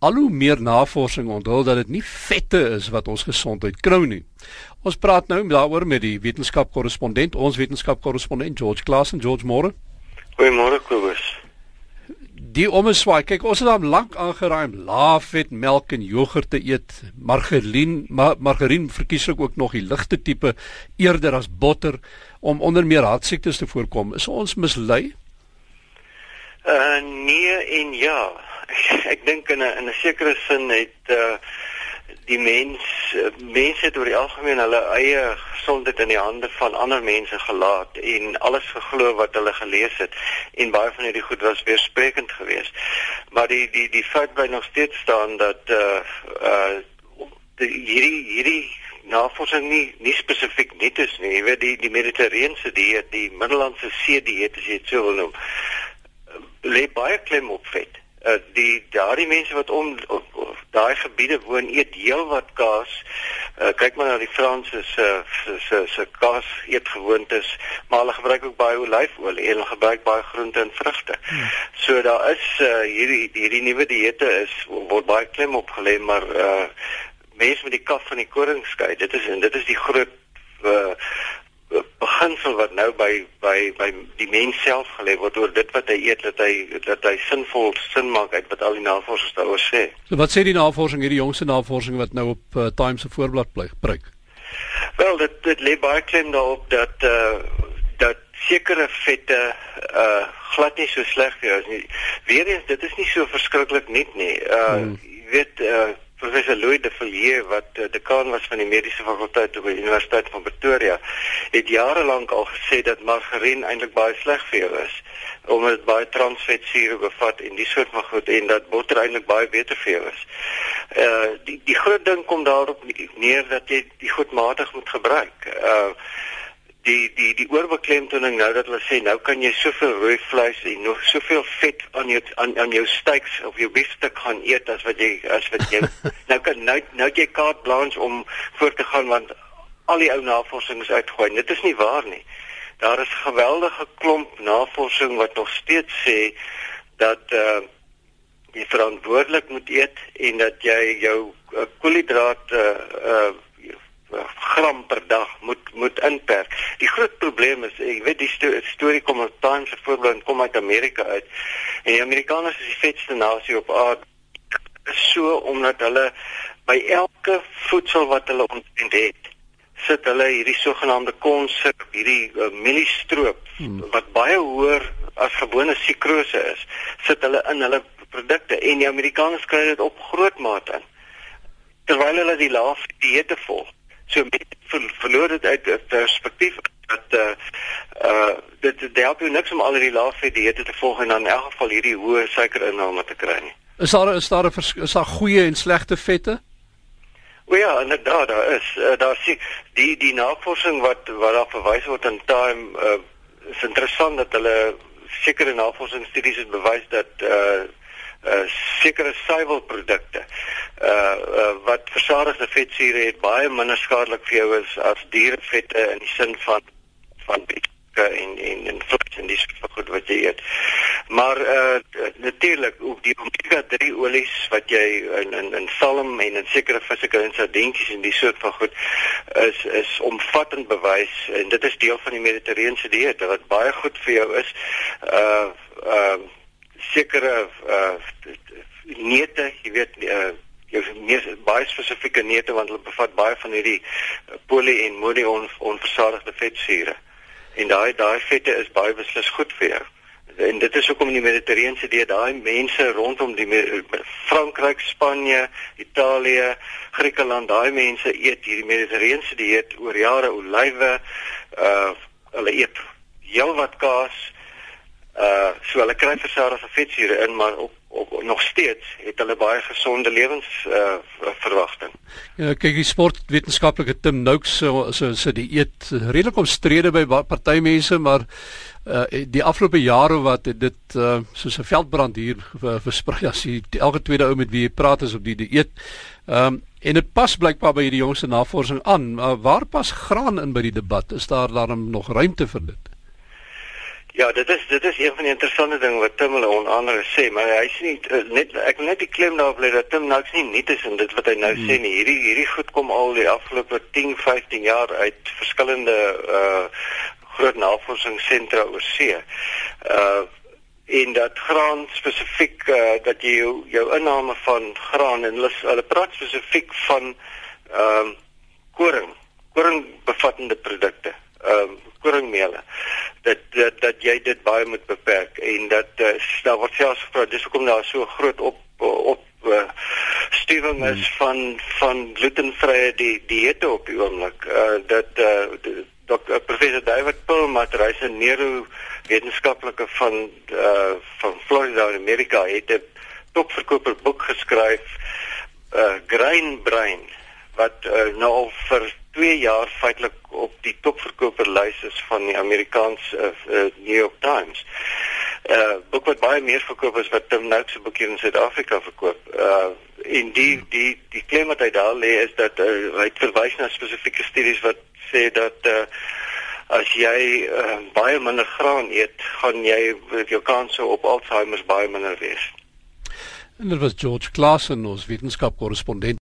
al hoe meer navorsing onthul dat dit nie vette is wat ons gesondheid krou nie. Ons praat nou daaroor met die wetenskapkorrespondent, ons wetenskapkorrespondent George Klassen, George Moore. Goeiemôre Kobus. Die omeswaai, kyk ons het dan lank aangeraai om laafvet melk en jogurt te eet. Margarien, ma margarien verkieslik ook nog die ligte tipe eerder as botter om onder meer hartsiektes te voorkom. Is ons mislei? Uh nee en ja. Ek dink in 'n in 'n sekere sin het uh die mens mense het oor die algemeen hulle eie gesondheid in die hande van ander mense gelaat en alles geglo wat hulle gelees het en baie van hierdie goed was weersprekend geweest. Maar die die die feit bly nog steeds staan dat uh uh die, hierdie hierdie navorsing nie nie spesifiek net is nie. Jy weet die die mediterrane dieet, die Middellandse See dieet as jy dit sou wil noem, lê baie klem op vet uh, die daardie mense wat om daai gebiede woon eet heelwat kaas. Uh, kyk maar na die Franse se se se kaas eetgewoontes, maar hulle gebruik ook baie olyfolie en hulle gebruik baie groente en vrugte. Hmm. So daar is uh, hierdie hierdie nuwe dieete is word baie klem op gelê, maar uh, mense met die kaf van die koring skei. Dit is en dit is die groot uh, beginsel wat nou by by by die mens self gelê word oor dit wat hy eet dat hy dat hy sinvol sin maak uit wat al die navorsers daaroor sê. So wat sê die navorsing hierdie jongste navorsing wat nou op uh, Times se voorblad bly gebruik? Wel dit dit lê baie klem daarop dat uh dat sekere vette uh glad nie so sleg vir jou is nie. Weerens dit is nie so verskriklik net nie. Uh hmm. jy weet uh professor Louis de Villiers wat uh, dekaan was van die mediese fakulteit by die Universiteit van Pretoria het jare lank al gesê dat margarien eintlik baie sleg vir jou is omdat dit baie transvetsure bevat en die soort van goed en dat botter eintlik baie beter vir jou is. Uh die die groot ding kom daarop neer dat jy die goed matig moet gebruik. Uh die die die oorbeklemtoning nou dat hulle sê nou kan jy soveel rooi vleis en nog soveel vet aan jou aan aan jou steaks of jou biefstuk gaan eet as wat jy as wat jy nou kan nou nou jy kaart blanche om voort te gaan want al die ou navorsing is uitgooi dit is nie waar nie. Daar is geweldige klomp navorsing wat nog steeds sê dat uh jy verantwoordelik moet eet en dat jy jou uh, koolhidrate uh, uh gram per dag moet inperk. Die groot probleem is, ek weet die sto storie kom uit Times voorbeeld kom uit Amerika uit. En die Amerikaners is die vetste nasie op aarde. So omdat hulle by elke voedsel wat hulle ontdek het, sit hulle hierdie sogenaamde konsep, hierdie uh, mieliestroop hmm. wat baie hoër as gewone sukrose is, sit hulle in hulle produkte en die Amerikaners kry dit op groot mate in terwyl hulle die laaf dieete volg. So met ver, verloor dit uit perspektief dat uh uh dit dit help jou niks om al die lae dieete te volg en dan in elk geval hierdie hoë suikerinname te kry nie. Is daar is daar 'n is daar goeie en slegte vette? O ja, inderdaad, daar is uh, daar sien die die navorsing wat wat daar verwys word in time uh is interessant dat hulle sekere navorsingsstudies het bewys dat uh uh sekere suiwelprodukte uh, uh wat versadigde vetsure het baie minder skadelik vir jou is as dierevette in die sin van van en en en vleis en dis goed wat jy eet. Maar uh natuurlik ook die omega 3 olies wat jy in in in salm en in sekere visse en sardientjies en die soort van goed is is omvattend bewys en dit is deel van die mediterrane dieet wat baie goed vir jou is. Uh sekere uh neute, jy weet uh jou meer baie spesifieke neute want hulle bevat baie van hierdie eh, polie en monoonversadigde vetsure. En daai daai vette is baie beslis goed vir jou. En dit is hoekom in die Mediterrane dieet daai mense rondom die Frankryk, Spanje, Italië, Griekeland, daai mense eet hierdie Mediterrane dieet oor jare olywe, uh hulle eet heelwat kaas. Uh so hulle kry versadigde vetsure in maar op op nog steeds het hulle baie gesonde lewens uh, verwagting. Ja, kyk die sportwetenskaplike Tim Noakes so so so die eet redelik omstrede by party mense, maar uh, die afgelope jare wat dit uh, soos 'n veldbrand hier versprei as jy elke tweede ou met wie jy praat is op die dieet. Ehm um, en dit pas blykbaar by hierdie jongste navorsing aan. Uh, waar pas graan in by die debat? Is daar daarom nog ruimte vir dit? Ja, dit is dit is een van die interessante dinge wat Tim hulle onder andere sê, maar hy sê nie uh, net ek wil net die klem daarop lê dat Tim nou nie nie is in dit wat hy nou hmm. sê nie. Hierdie hierdie goed kom al die afgelope 10, 15 jaar uit verskillende uh groot navorsingssentra oor see. Uh en dat graan spesifiek uh, dat jy jou, jou inname van graan en hulle hulle praat spesifiek van ehm uh, koring, koring bevattende produkte. Ehm uh, koringmele dat dat dat jy dit baie moet beperk en dat uh, daar word selfs gevra dis hoekom daar so groot op op uh, stuwing is hmm. van van glutenvrye die dieete op die oomblik uh, dat uh, Dr. professor David Perlmutter hy is 'n neuro wetenskaplike van uh, van Florida in Amerika het 'n topverkoper boek geskryf uh, Grain Brain wat uh, nou al vir 2 jaar feitelik op die topverkoperlys is van die Amerikaanse uh, uh, New York Times. Uh boek wat baie meer verkoop as wat Tim Noakes se boek hier in Suid-Afrika verkoop. Uh en die die die klem wat hy daar lê is dat uh, hy verwys na spesifieke studies wat sê dat uh as jy uh, baie minder graan eet, gaan jy jou kanse op Alzheimer baie minder wees. En dit was George Klassen ons wetenskap korrespondent